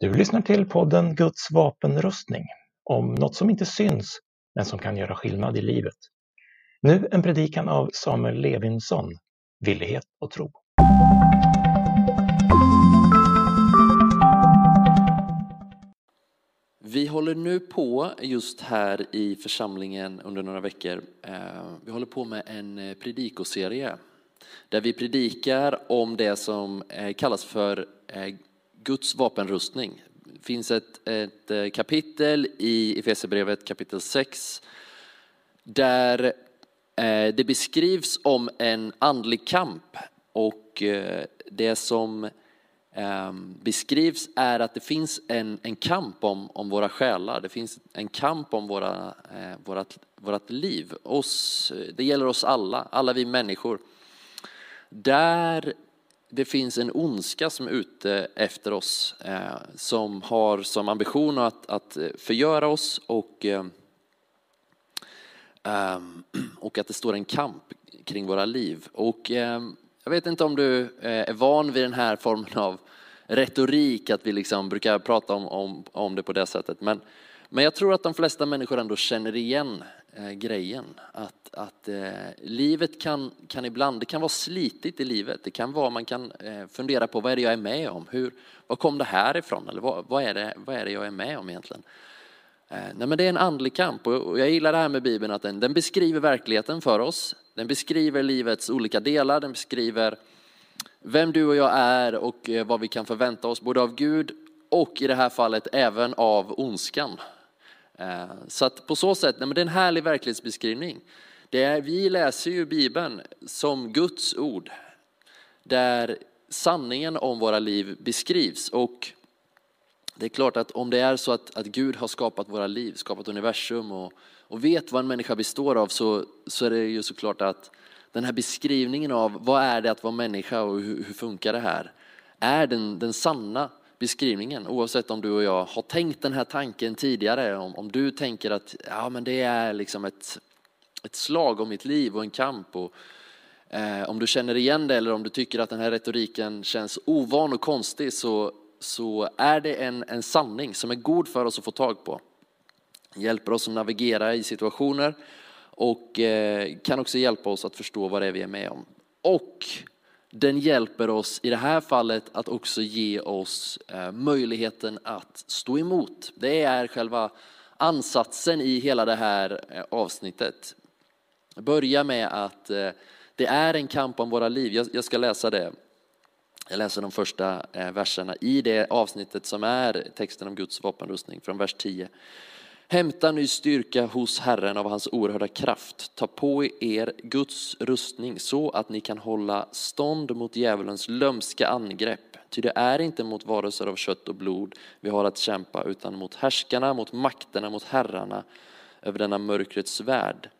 Du lyssnar till podden Guds vapenrustning om något som inte syns men som kan göra skillnad i livet. Nu en predikan av Samuel Levinsson, Villighet och tro. Vi håller nu på just här i församlingen under några veckor. Eh, vi håller på med en eh, predikoserie där vi predikar om det som eh, kallas för Guds vapenrustning. Det finns ett, ett eh, kapitel i Efesierbrevet kapitel 6 där eh, det beskrivs om en andlig kamp och eh, det som ehm, beskrivs är att det finns en, en kamp om, om våra själar. Det finns en kamp om våra, eh, vårat, vårat liv. Oss, det gäller oss alla, alla vi människor. Där det finns en ondska som är ute efter oss, eh, som har som ambition att, att eh, förgöra oss och, eh, ehm, och att det står en kamp kring våra liv. Och eh, jag vet inte om du eh, är van vid den här formen av retorik, att vi liksom brukar prata om, om, om det på det sättet. Men, men jag tror att de flesta människor ändå känner igen eh, grejen. Att, att eh, livet kan, kan ibland, det kan vara slitigt i livet. Det kan vara, man kan eh, fundera på vad är det jag är med om? Hur, var kom det här ifrån? Eller vad, vad, är det, vad är det jag är med om egentligen? Eh, nej, men det är en andlig kamp och, och jag gillar det här med Bibeln att den, den beskriver verkligheten för oss. Den beskriver livets olika delar, den beskriver vem du och jag är och eh, vad vi kan förvänta oss både av Gud och i det här fallet även av ondskan. Eh, så att på så sätt, nej, men det är en härlig verklighetsbeskrivning. Det är, vi läser ju Bibeln som Guds ord, där sanningen om våra liv beskrivs. Och det är klart att om det är så att, att Gud har skapat våra liv, skapat universum och, och vet vad en människa består av så, så är det ju såklart att den här beskrivningen av vad är det att vara människa och hur, hur funkar det här, är den, den sanna beskrivningen. Oavsett om du och jag har tänkt den här tanken tidigare, om, om du tänker att ja, men det är liksom ett, ett slag om mitt liv och en kamp. Och, eh, om du känner igen det eller om du tycker att den här retoriken känns ovan och konstig så, så är det en, en sanning som är god för oss att få tag på. Hjälper oss att navigera i situationer och eh, kan också hjälpa oss att förstå vad det är vi är med om. Och den hjälper oss i det här fallet att också ge oss eh, möjligheten att stå emot. Det är själva ansatsen i hela det här eh, avsnittet. Börja med att eh, det är en kamp om våra liv. Jag ska läsa det. Jag läser de första verserna i det avsnittet som är texten om Guds vapenrustning från vers 10. Hämta ny styrka hos Herren av hans oerhörda kraft. Ta på er Guds rustning så att ni kan hålla stånd mot djävulens lömska angrepp. Ty det är inte mot varelser av kött och blod vi har att kämpa utan mot härskarna, mot makterna, mot herrarna över denna mörkrets värld,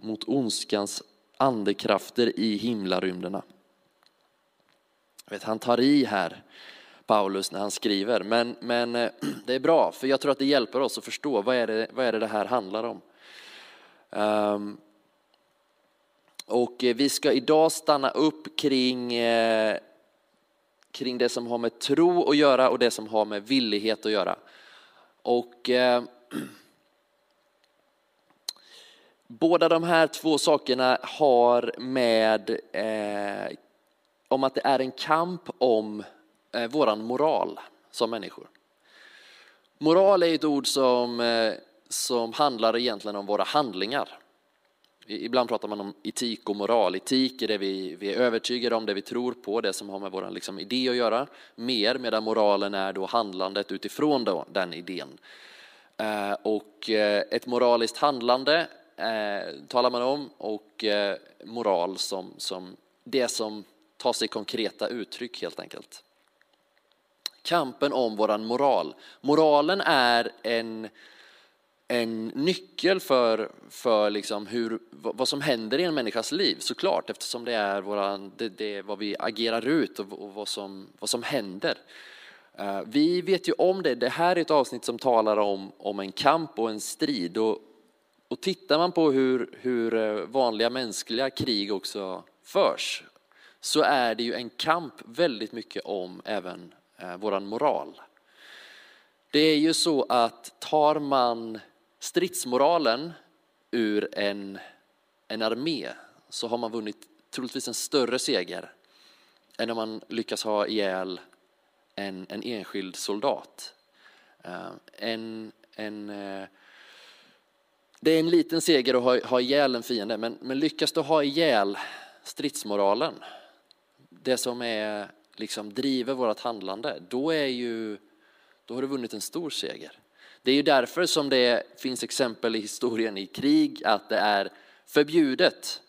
mot ondskans andekrafter i himlarymderna. Vet, han tar i här Paulus när han skriver. Men, men eh, det är bra, för jag tror att det hjälper oss att förstå vad är det vad är det, det här handlar om. Um, och eh, vi ska idag stanna upp kring, eh, kring det som har med tro att göra och det som har med villighet att göra. Och eh, Båda de här två sakerna har med eh, om att det är en kamp om eh, våran moral som människor. Moral är ett ord som, eh, som handlar egentligen om våra handlingar. Ibland pratar man om etik och moral. Etik är det vi, vi är övertygade om, det vi tror på, det som har med vår liksom, idé att göra. Mer, medan moralen är då handlandet utifrån då, den idén. Eh, och eh, ett moraliskt handlande eh, talar man om och eh, moral som, som det som tar sig konkreta uttryck helt enkelt kampen om våran moral. Moralen är en, en nyckel för, för liksom hur, vad som händer i en människas liv såklart eftersom det är, våran, det, det är vad vi agerar ut och, och vad, som, vad som händer. Eh, vi vet ju om det, det här är ett avsnitt som talar om, om en kamp och en strid. Och, och tittar man på hur, hur eh, vanliga mänskliga krig också förs så är det ju en kamp väldigt mycket om även Eh, våran moral. Det är ju så att tar man stridsmoralen ur en, en armé så har man vunnit troligtvis en större seger än om man lyckas ha ihjäl en, en enskild soldat. Eh, en, en, eh, det är en liten seger att ha, ha ihjäl en fiende, men, men lyckas du ha ihjäl stridsmoralen, det som är, liksom, driver vårt handlande, då, är ju, då har du vunnit en stor seger. Det är ju därför som det finns exempel i historien i krig att det är förbjudet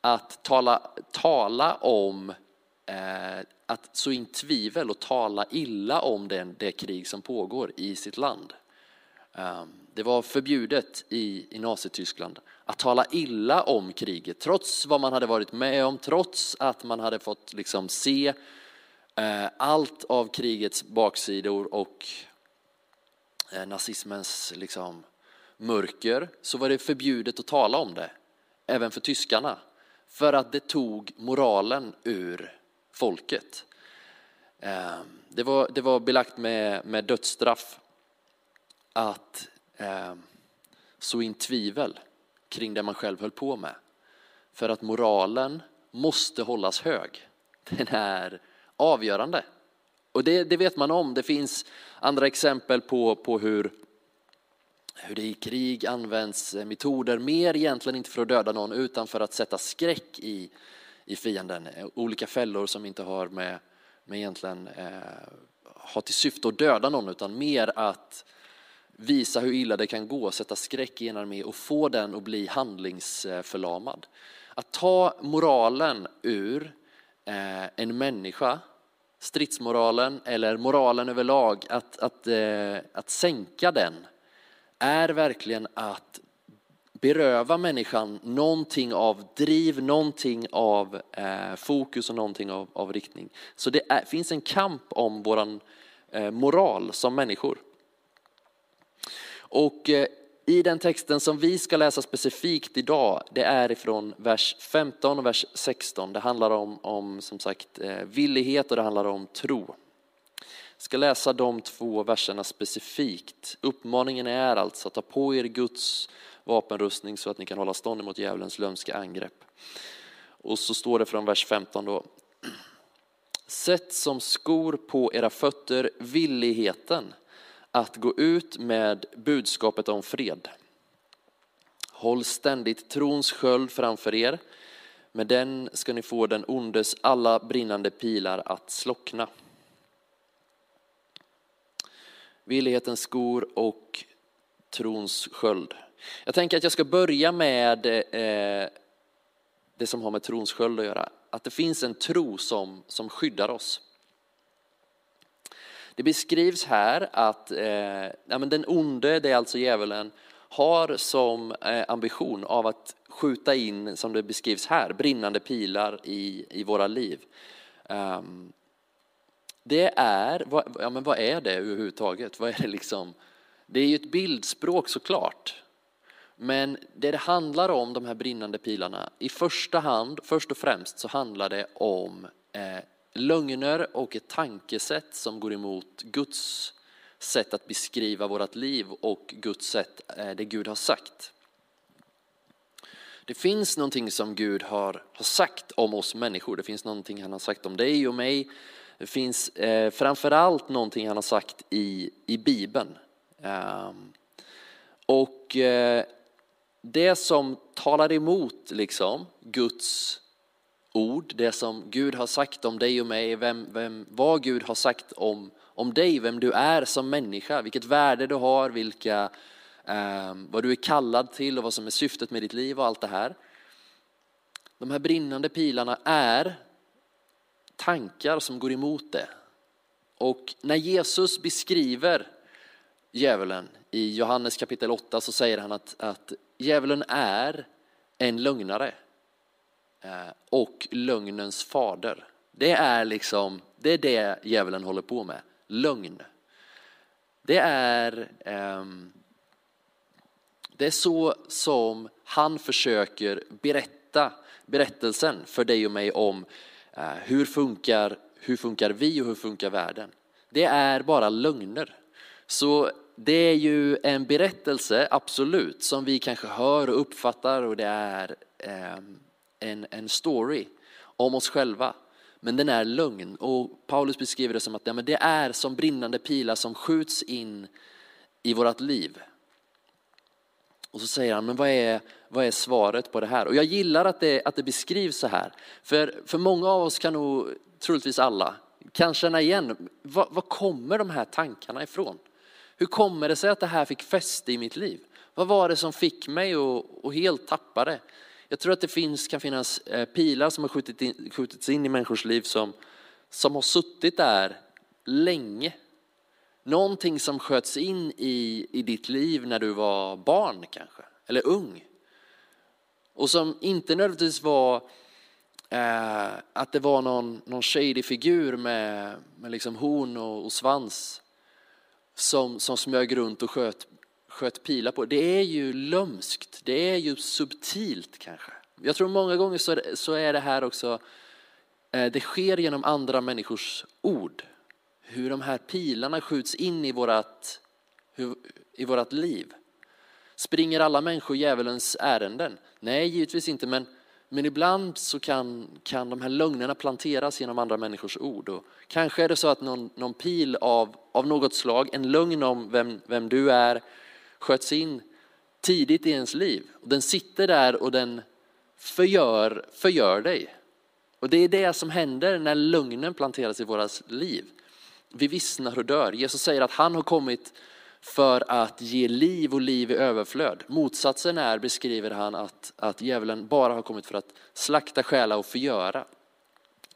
att tala, tala om eh, att så in tvivel och tala illa om den, det krig som pågår i sitt land. Um, det var förbjudet i, i Nazityskland att tala illa om kriget, trots vad man hade varit med om, trots att man hade fått liksom se eh, Eh, allt av krigets baksidor och eh, nazismens liksom, mörker, så var det förbjudet att tala om det, även för tyskarna. För att det tog moralen ur folket. Eh, det var, det var belagt med, med dödsstraff att eh, så in tvivel kring det man själv höll på med. För att moralen måste hållas hög. Den är avgörande. Och det, det vet man om. Det finns andra exempel på, på hur, hur det i krig används eh, metoder, mer egentligen inte för att döda någon utan för att sätta skräck i, i fienden. Eh, olika fällor som inte har med, med egentligen eh, har till syfte att döda någon utan mer att visa hur illa det kan gå, sätta skräck i en armé och få den att bli handlingsförlamad. Att ta moralen ur eh, en människa, stridsmoralen eller moralen överlag, att, att, eh, att sänka den är verkligen att beröva människan någonting av driv, någonting av eh, fokus och någonting av, av riktning. Så det är, finns en kamp om våran eh, moral som människor. Och eh, i den texten som vi ska läsa specifikt idag, det är ifrån vers 15 och vers 16. Det handlar om, om som sagt eh, villighet och det handlar om tro. Jag ska läsa de två verserna specifikt. Uppmaningen är alltså att ta på er Guds vapenrustning så att ni kan hålla stånd mot djävulens lömska angrepp. Och så står det från vers 15 då. Sätt som skor på era fötter villigheten att gå ut med budskapet om fred. Håll ständigt trons sköld framför er. Med den ska ni få den ondes alla brinnande pilar att slockna. Villighetens skor och trons sköld. Jag tänker att jag ska börja med eh, det som har med trons sköld att göra. Att det finns en tro som, som skyddar oss. Det beskrivs här att eh, ja, men den onde, det är alltså djävulen, har som eh, ambition av att skjuta in, som det beskrivs här, brinnande pilar i, i våra liv. Um, det är, vad, ja, men vad är det överhuvudtaget? Vad är det liksom? Det är ju ett bildspråk såklart. Men det det handlar om, de här brinnande pilarna, i första hand, först och främst så handlar det om eh, lögner och ett tankesätt som går emot Guds sätt att beskriva vårt liv och Guds sätt, eh, det Gud har sagt. Det finns någonting som Gud har, har sagt om oss människor. Det finns någonting han har sagt om dig och mig. Det finns eh, framförallt någonting han har sagt i, i Bibeln. Um, och eh, det som talar emot liksom, Guds ord, det som Gud har sagt om dig och mig, vem, vem, vad Gud har sagt om, om dig, vem du är som människa, vilket värde du har, vilka, eh, vad du är kallad till och vad som är syftet med ditt liv och allt det här. De här brinnande pilarna är tankar som går emot det. Och när Jesus beskriver djävulen i Johannes kapitel 8 så säger han att, att djävulen är en lögnare. Eh, och lögnens fader. Det är liksom, det är det djävulen håller på med, lögn. Det är, ehm, det är så som han försöker berätta berättelsen för dig och mig om eh, hur funkar, hur funkar vi och hur funkar världen. Det är bara lögner Så det är ju en berättelse, absolut, som vi kanske hör och uppfattar och det är ehm, en, en story om oss själva. Men den är lögn och Paulus beskriver det som att ja, men det är som brinnande pilar som skjuts in i vårt liv. Och så säger han, men vad är, vad är svaret på det här? Och jag gillar att det, att det beskrivs så här. För, för många av oss kan nog, troligtvis alla, kan känna igen, var, var kommer de här tankarna ifrån? Hur kommer det sig att det här fick fäste i mitt liv? Vad var det som fick mig att helt tappa det? Jag tror att det finns, kan finnas eh, pilar som har skjutit in, skjutits in i människors liv som, som har suttit där länge. Någonting som sköts in i, i ditt liv när du var barn kanske, eller ung. Och som inte nödvändigtvis var eh, att det var någon, någon shady figur med, med liksom horn och, och svans som, som smög runt och sköt sköt pilar på. Det är ju lömskt, det är ju subtilt kanske. Jag tror många gånger så är, det här också, eh, det sker genom andra människors ord. Hur de här pilarna skjuts in i vårat, i vårat liv. Springer alla människor djävulens ärenden? Nej, givetvis inte, men, men ibland så kan, kan de här lögnerna planteras genom andra människors ord. Och kanske är det så att någon, någon pil av, av något slag, en lögn om vem, vem du är, sköts in tidigt i ens liv. Och den sitter där och den förgör, förgör dig. Och det är det som händer när lögnen planteras i våra liv. Vi vissnar och dör. Jesus säger att han har kommit för att ge liv och liv i överflöd. Motsatsen är, beskriver han, att, att djävulen bara har kommit för att slakta, stjäla och förgöra.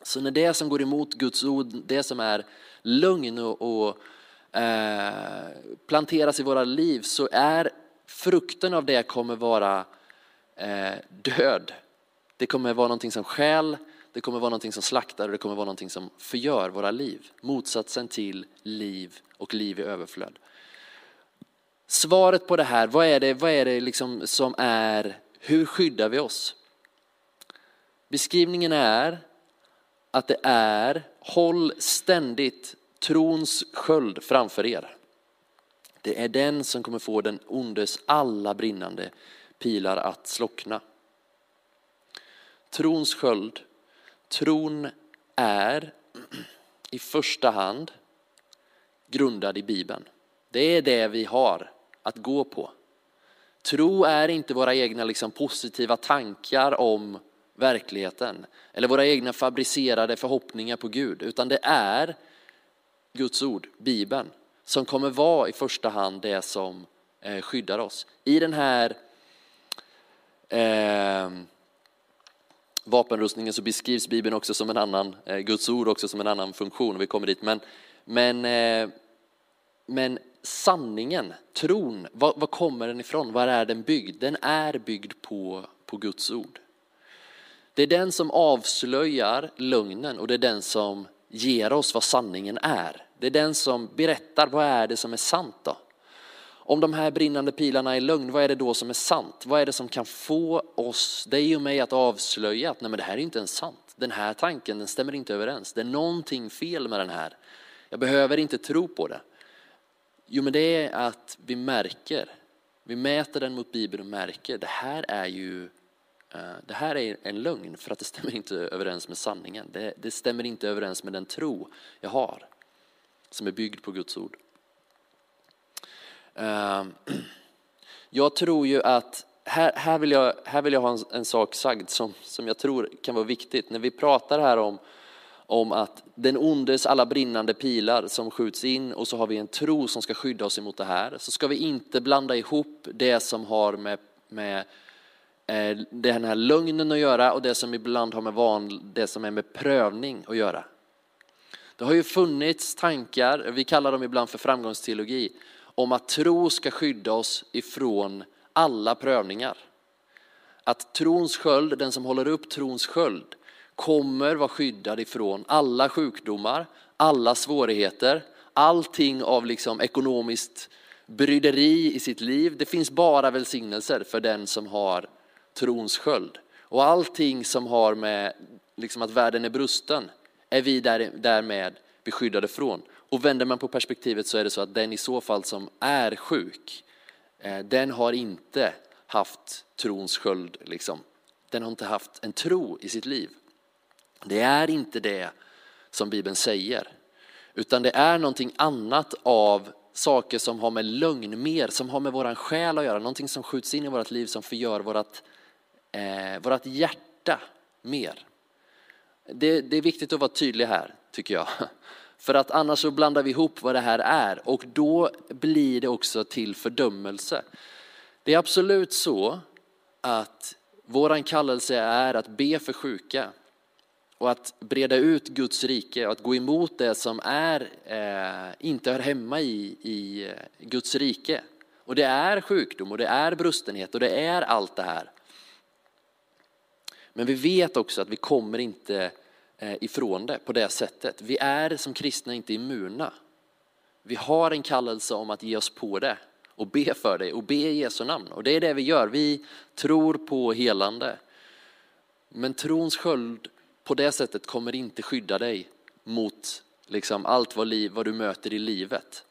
Så när det som går emot Guds ord, det som är lögn och, och Eh, planteras i våra liv så är frukten av det kommer vara eh, död. Det kommer vara någonting som skäl, det kommer vara någonting som slaktar och det kommer vara någonting som förgör våra liv. Motsatsen till liv och liv i överflöd. Svaret på det här, vad är det, vad är det liksom som är, hur skyddar vi oss? Beskrivningen är att det är, håll ständigt trons sköld framför er. Det är den som kommer få den ondes alla brinnande pilar att slockna. Trons sköld, tron är i första hand grundad i Bibeln. Det är det vi har att gå på. Tro är inte våra egna liksom, positiva tankar om verkligheten eller våra egna fabricerade förhoppningar på Gud, utan det är Guds ord, Bibeln, som kommer vara i första hand det som eh, skyddar oss. I den här eh, vapenrustningen så beskrivs Bibeln också som en annan, eh, Guds ord också som en annan funktion, vi kommer dit. Men, men, eh, men sanningen, tron, var, var, kommer den ifrån? Var är den byggd? Den är byggd på, på Guds ord. Det är den som avslöjar lögnen och det är den som ger oss vad sanningen är. Det är den som berättar vad är det som är sant då? Om de här brinnande pilarna är lögn, vad är det då som är sant? Vad är det som kan få oss, dig och mig att avslöja att nej men det här är inte ens sant. Den här tanken den stämmer inte överens. Det är någonting fel med den här. Jag behöver inte tro på det. Jo men det är att vi märker, vi mäter den mot Bibeln och märker det här är ju Eh, det här är en lögn för att det stämmer inte överens med sanningen. Det, det stämmer inte överens med den tro jag har som är byggd på Guds ord. Eh, jag tror ju att, här, här, vill, jag, här vill jag ha en, en, sak sagd som, som jag tror kan vara viktigt. När vi pratar här om, om att den ondes alla brinnande pilar som skjuts in och så har vi en tro som ska skydda oss emot det här. Så ska vi inte blanda ihop det som har med, med Eh, den här lögnen att göra och det som ibland har med van, det som är med prövning att göra. Det har ju funnits tankar, vi kallar dem ibland för framgångsteologi, om att tro ska skydda oss ifrån alla prövningar. Att trons sköld, den som håller upp trons sköld, kommer vara skyddad ifrån alla sjukdomar, alla svårigheter, allting av liksom ekonomiskt bryderi i sitt liv. Det finns bara välsignelser för den som har trons sköld. Och allting som har med liksom att världen är brusten är vi där, därmed beskyddade från. Och vänder man på perspektivet så är det så att den i så fall som är sjuk, eh, den har inte haft trons sköld. Liksom. Den har inte haft en tro i sitt liv. Det är inte det som Bibeln säger. Utan det är någonting annat av saker som har med lögn mer, som har med våran själ att göra. Någonting som skjuts in i vårt liv som förgör vårt, eh, vårt hjärta mer. Det, det är viktigt att vara tydlig här, tycker jag. För att annars så blandar vi ihop vad det här är och då blir det också till fördömelse. Det är absolut så att våran kallelse är att be för sjuka och att breda ut Guds rike och att gå emot det som är, eh, inte hör hemma i, i eh, Guds rike. Och det är sjukdom och det är brustenhet och det är allt det här. Men vi vet också att vi kommer inte eh, ifrån det på det sättet. Vi är som kristna inte immuna. Vi har en kallelse om att ge oss på det och be för det och be i Jesu namn. Och det är det vi gör. Vi tror på helande. Men trons sköld på det sättet kommer inte skydda dig mot liksom allt vad, liv, vad du möter i livet.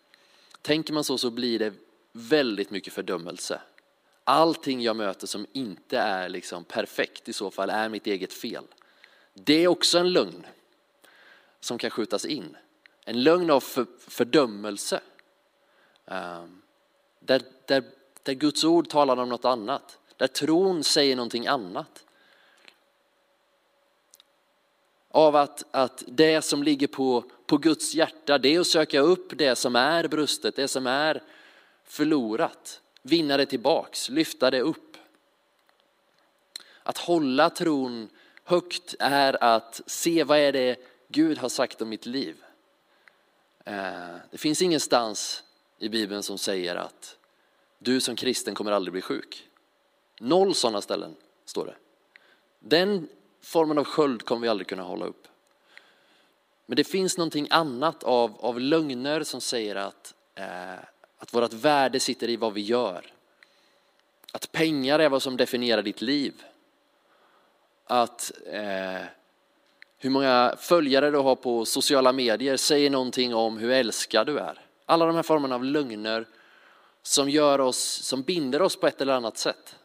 Tänker man så så blir det väldigt mycket fördömelse. Allting jag möter som inte är liksom perfekt i så fall är mitt eget fel. Det är också en lögn som kan skjutas in. En lögn av för, fördömelse. Um, där, där, där Guds ord talar om något annat. Där tron säger någonting annat. Av att, att det som ligger på, på Guds hjärta, det är att söka upp det som är brustet, det som är förlorat. Vinna det tillbaks, lyfta det upp. Att hålla tron högt är att se vad är det Gud har sagt om mitt liv. Eh, det finns ingenstans i Bibeln som säger att du som kristen kommer aldrig bli sjuk. Noll sådana ställen står det. Den formen av sköld kommer vi aldrig kunna hålla upp. Men det finns någonting annat av, av lögner som säger att, eh, att vårt värde sitter i vad vi gör. Att pengar är vad som definierar ditt liv. Att eh, hur många följare du har på sociala medier säger någonting om hur älskad du är. Alla de här formerna av lögner som gör oss, som binder oss på ett eller annat sätt.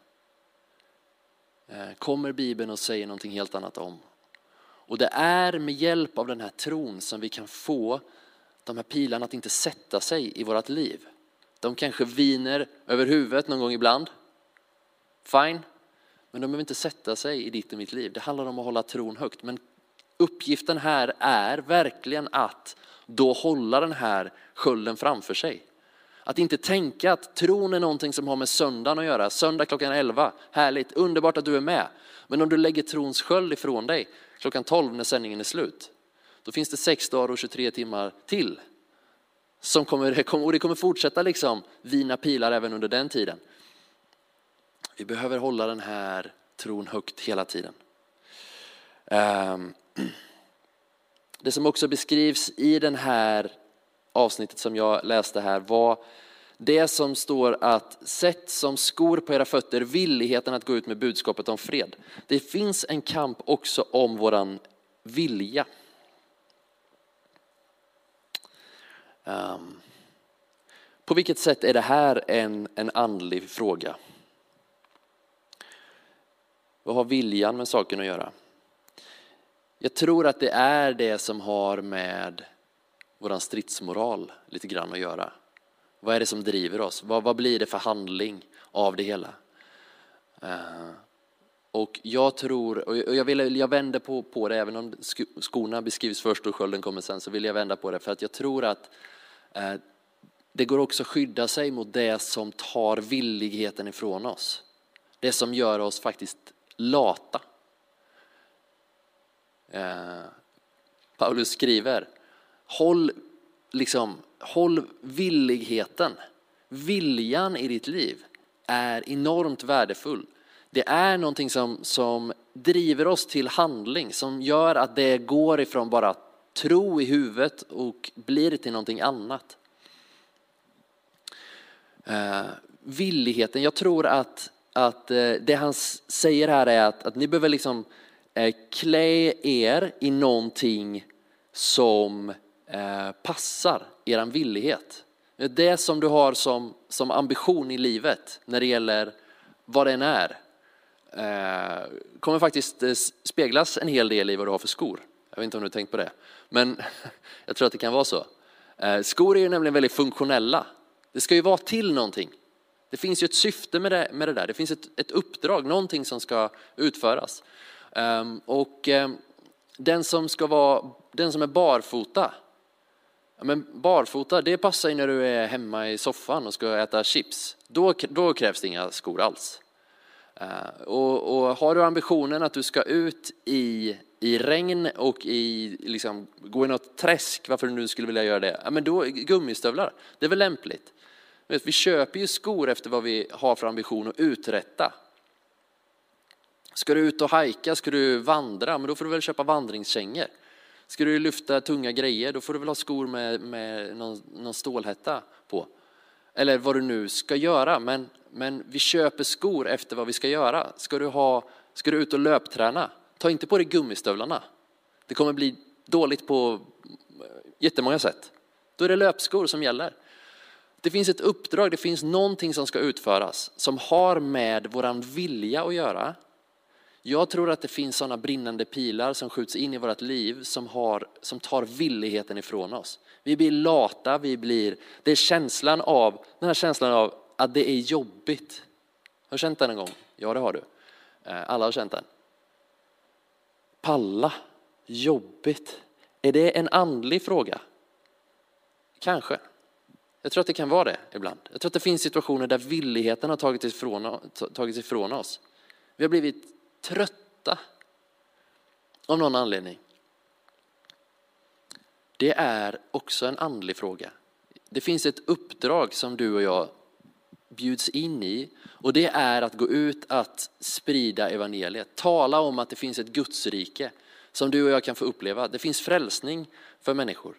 Eh, kommer Bibeln och säger någonting helt annat om. Och det är med hjälp av den här tron som vi kan få de här pilarna att inte sätta sig i vårt liv. De kanske viner över huvudet någon gång ibland. Fine. Men de behöver inte sätta sig i ditt och mitt liv. Det handlar om att hålla tron högt. Men uppgiften här är verkligen att då hålla den här skölden framför sig. Att inte tänka att tron är någonting som har med söndagen att göra. Söndag klockan 11, härligt, underbart att du är med. Men om du lägger trons sköld ifrån dig klockan 12 när sändningen är slut, då finns det sex dagar och 23 timmar till. Som kommer, och det kommer fortsätta liksom vina pilar även under den tiden. Vi behöver hålla den här tron högt hela tiden. Ehm, det som också beskrivs i den här avsnittet som jag läste här var det som står att sätt som skor på era fötter villigheten att gå ut med budskapet om fred. Det finns en kamp också om våran vilja. Um, på vilket sätt är det här en, en andlig fråga? Vad har viljan med saken att göra? Jag tror att det är det som har med vår stridsmoral lite grann att göra. Vad är det som driver oss? Vad, vad blir det för handling av det hela? Uh, och jag tror, och jag, vill, jag vänder på, på det, även om skorna beskrivs först och skölden kommer sen, så vill jag vända på det för att jag tror att uh, Eh, det går också att skydda sig mot det som tar villigheten ifrån oss. Det som gör oss faktiskt lata. Eh, Paulus skriver, Håll, liksom, håll villigheten, viljan i ditt liv är enormt värdefull. Det är någonting som, som driver oss till handling, som gör att det går ifrån bara tro i huvudet och blir till någonting annat. Eh, villigheten, jag tror att, att eh, det han säger här är att, att ni behöver liksom eh, klä er i någonting som eh, passar er villighet. Det som du har som, som ambition i livet när det gäller vad det än är eh, kommer faktiskt eh, speglas en hel del i vad du har för skor. Jag vet inte om du har tänkt på det, men jag tror att det kan vara så. Eh, skor är ju nämligen väldigt funktionella. Det ska ju vara till någonting. Det finns ju ett syfte med det, med det där. Det finns ett, ett uppdrag, någonting som ska utföras. Ehm, och ehm, den som ska vara, den som är barfota, men barfota det passar ju när du är hemma i soffan och ska äta chips. Då, då krävs det inga skor alls. Eh, och, och, har du ambitionen att du ska ut i, i regn och i, liksom, gå i något träsk, varför du nu skulle vilja göra det, ja, men då gummistövlar, det är väl lämpligt. Vi köper ju skor efter vad vi har för ambition att uträtta. Ska du ut och hajka, ska du vandra, men då får du väl köpa vandringskängor. Ska du lyfta tunga grejer, då får du väl ha skor med, med någon, någon stålhätta på. Eller vad du nu ska göra, men, men vi köper skor efter vad vi ska göra. Ska du, ha, ska du ut och löpträna, ta inte på dig gummistövlarna. Det kommer bli dåligt på eh, jättemånga sätt. Då är det löpskor som gäller. Det finns ett uppdrag, det finns någonting som ska utföras som har med våran vilja att göra. Jag tror att det finns sådana brinnande pilar som skjuts in i vårt liv som, har, som tar villigheten ifrån oss. Vi blir lata, vi blir, det är känslan av, den här känslan av att det är jobbigt. Har du känt den en gång? Ja, det har du. Eh, alla har känt den. Palla, jobbigt. Är det en andlig fråga? Kanske. Jag tror att det kan vara det ibland. Jag tror att det finns situationer där villigheten har tagits ifrån, tagits ifrån oss. Vi har blivit trötta av någon anledning. Det är också en andlig fråga. Det finns ett uppdrag som du och jag bjuds in i och det är att gå ut att sprida evangeliet. Tala om att det finns ett Gudsrike som du och jag kan få uppleva. Det finns frälsning för människor.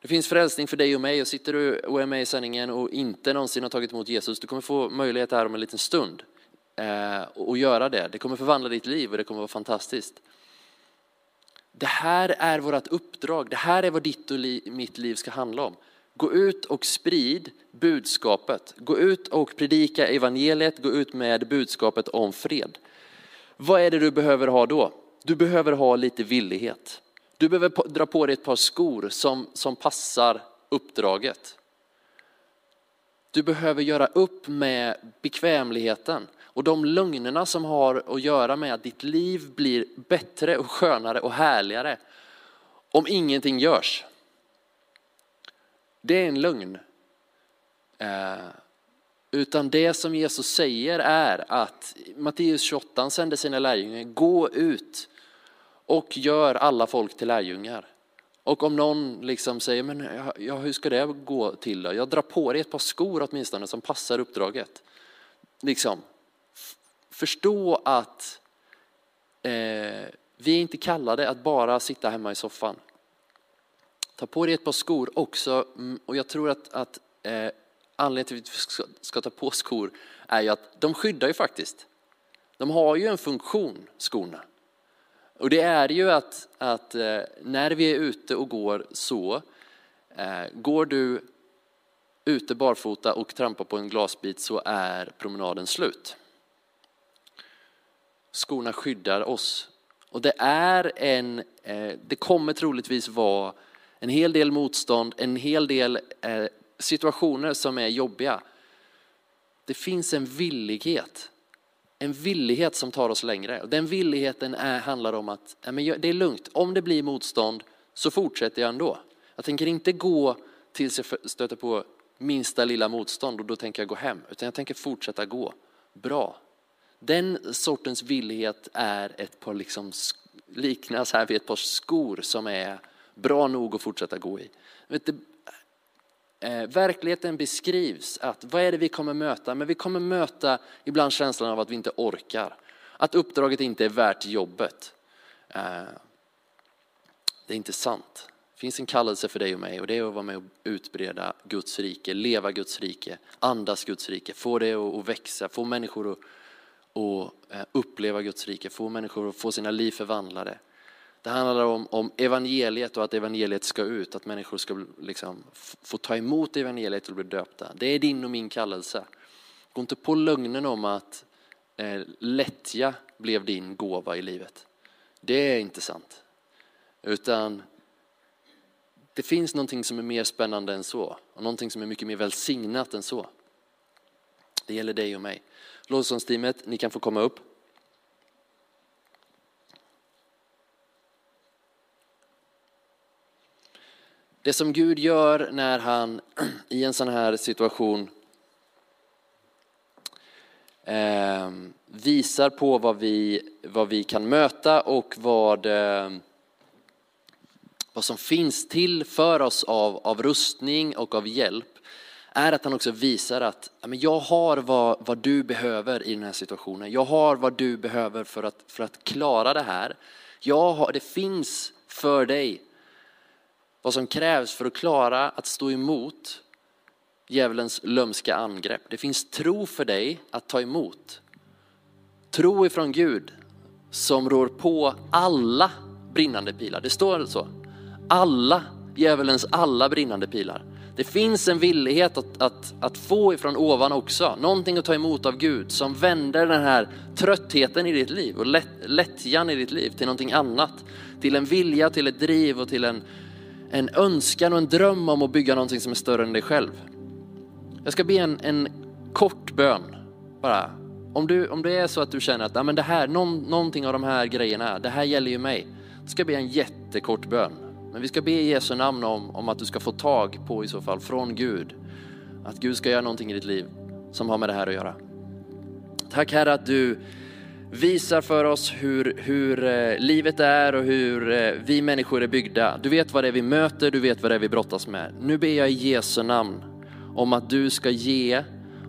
Det finns frälsning för dig och mig och sitter du och är med i sändningen och inte någonsin har tagit emot Jesus, du kommer få möjlighet här om en liten stund eh, att göra det. Det kommer förvandla ditt liv och det kommer vara fantastiskt. Det här är vårt uppdrag, det här är vad ditt och mitt liv ska handla om. Gå ut och sprid budskapet. Gå ut och predika evangeliet, gå ut med budskapet om fred. Vad är det du behöver ha då? Du behöver ha lite villighet. Du behöver dra på dig ett par skor som, som passar uppdraget. Du behöver göra upp med bekvämligheten och de lögnerna som har att göra med att ditt liv blir bättre och skönare och härligare om ingenting görs. Det är en lögn. Eh, utan det som Jesus säger är att Matteus 28 sände sina lärjungar, gå ut och gör alla folk till lärjungar. Och om någon liksom säger, men ja, hur ska det gå till då? Jag drar på dig ett par skor åtminstone som passar uppdraget. Liksom, förstå att eh, vi är inte kallade att bara sitta hemma i soffan. Ta på dig ett par skor också, mm, och jag tror att, att eh, anledningen till att vi ska, ska ta på skor är ju att de skyddar ju faktiskt. De har ju en funktion, skorna. Och det är ju att, att eh, när vi är ute och går så, eh, går du ute barfota och trampar på en glasbit så är promenaden slut. Skorna skyddar oss. Och det är en, eh, det kommer troligtvis vara en hel del motstånd, en hel del eh, situationer som är jobbiga. Det finns en villighet en villighet som tar oss längre. Den villigheten är, handlar om att ja, men det är lugnt, om det blir motstånd så fortsätter jag ändå. Jag tänker inte gå tills jag stöter på minsta lilla motstånd och då tänker jag gå hem, utan jag tänker fortsätta gå. Bra. Den sortens villighet är ett par, liksom, liknas här vid ett par skor som är bra nog att fortsätta gå i. Vet, Eh, verkligheten beskrivs att vad är det vi kommer möta? Men vi kommer möta ibland känslan av att vi inte orkar. Att uppdraget inte är värt jobbet. Eh, det är inte sant. Det finns en kallelse för dig och mig och det är att vara med och utbreda Guds rike, leva Guds rike, andas Guds rike, få det att växa, få människor att, eh, uppleva Guds rike, få människor att få sina liv förvandlade. Det handlar om, om evangeliet och att evangeliet ska ut, att människor ska liksom få ta emot evangeliet och bli döpta. Det är din och min kallelse. Gå inte på lögnen om att eh, lättja blev din gåva i livet. Det är inte sant. Utan det finns någonting som är mer spännande än så och någonting som är mycket mer välsignat än så. Det gäller dig och mig. Lovsångsteamet, ni kan få komma upp. Det som Gud gör när han i en sån här situation eh, visar på vad vi, vad vi kan möta och vad, eh, vad som finns till för oss av, av rustning och av hjälp är att han också visar att jag har vad, vad du behöver i den här situationen. Jag har vad du behöver för att, för att klara det här. Jag har, det finns för dig vad som krävs för att klara att stå emot djävulens lömska angrepp. Det finns tro för dig att ta emot. Tro ifrån Gud som rår på alla brinnande pilar. Det står så. Alla, djävulens alla brinnande pilar. Det finns en villighet att, att, att få ifrån ovan också, någonting att ta emot av Gud som vänder den här tröttheten i ditt liv och lätt, lättjan i ditt liv till någonting annat. Till en vilja, till ett driv och till en, en önskan och en dröm om att bygga någonting som är större än dig själv. Jag ska be en, en kort bön bara. Om, du, om det är så att du känner att ja, men det här, någon, någonting av de här grejerna, det här gäller ju mig. Då ska jag be en jättekort bön. Men vi ska be i Jesu namn om, om att du ska få tag på i så fall från Gud. Att Gud ska göra någonting i ditt liv som har med det här att göra. Tack Herre att du visar för oss hur, hur eh, livet är och hur eh, vi människor är byggda. Du vet vad det är vi möter, du vet vad det är vi brottas med. Nu ber jag i Jesu namn om att du ska ge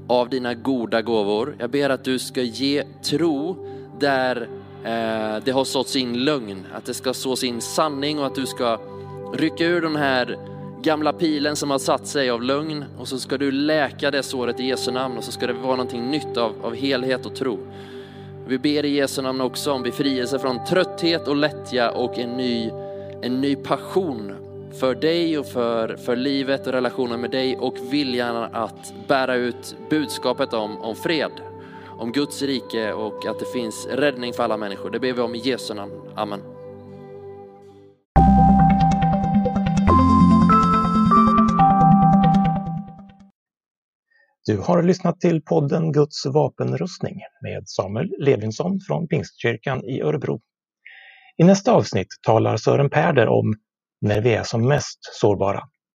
av dina goda gåvor. Jag ber att du ska ge tro där eh, det har såtts in lögn, att det ska sås in sanning och att du ska rycka ur den här gamla pilen som har satt sig av lögn och så ska du läka det såret i Jesu namn och så ska det vara någonting nytt av, av helhet och tro. Vi ber i Jesu namn också om befrielse från trötthet och lättja och en ny, en ny passion för dig och för, för livet och relationen med dig och viljan att bära ut budskapet om, om fred, om Guds rike och att det finns räddning för alla människor. Det ber vi om i Jesu namn. Amen. Du har lyssnat till podden Guds vapenrustning med Samuel Levinsson från Pingstkyrkan i Örebro. I nästa avsnitt talar Sören Pärder om när vi är som mest sårbara.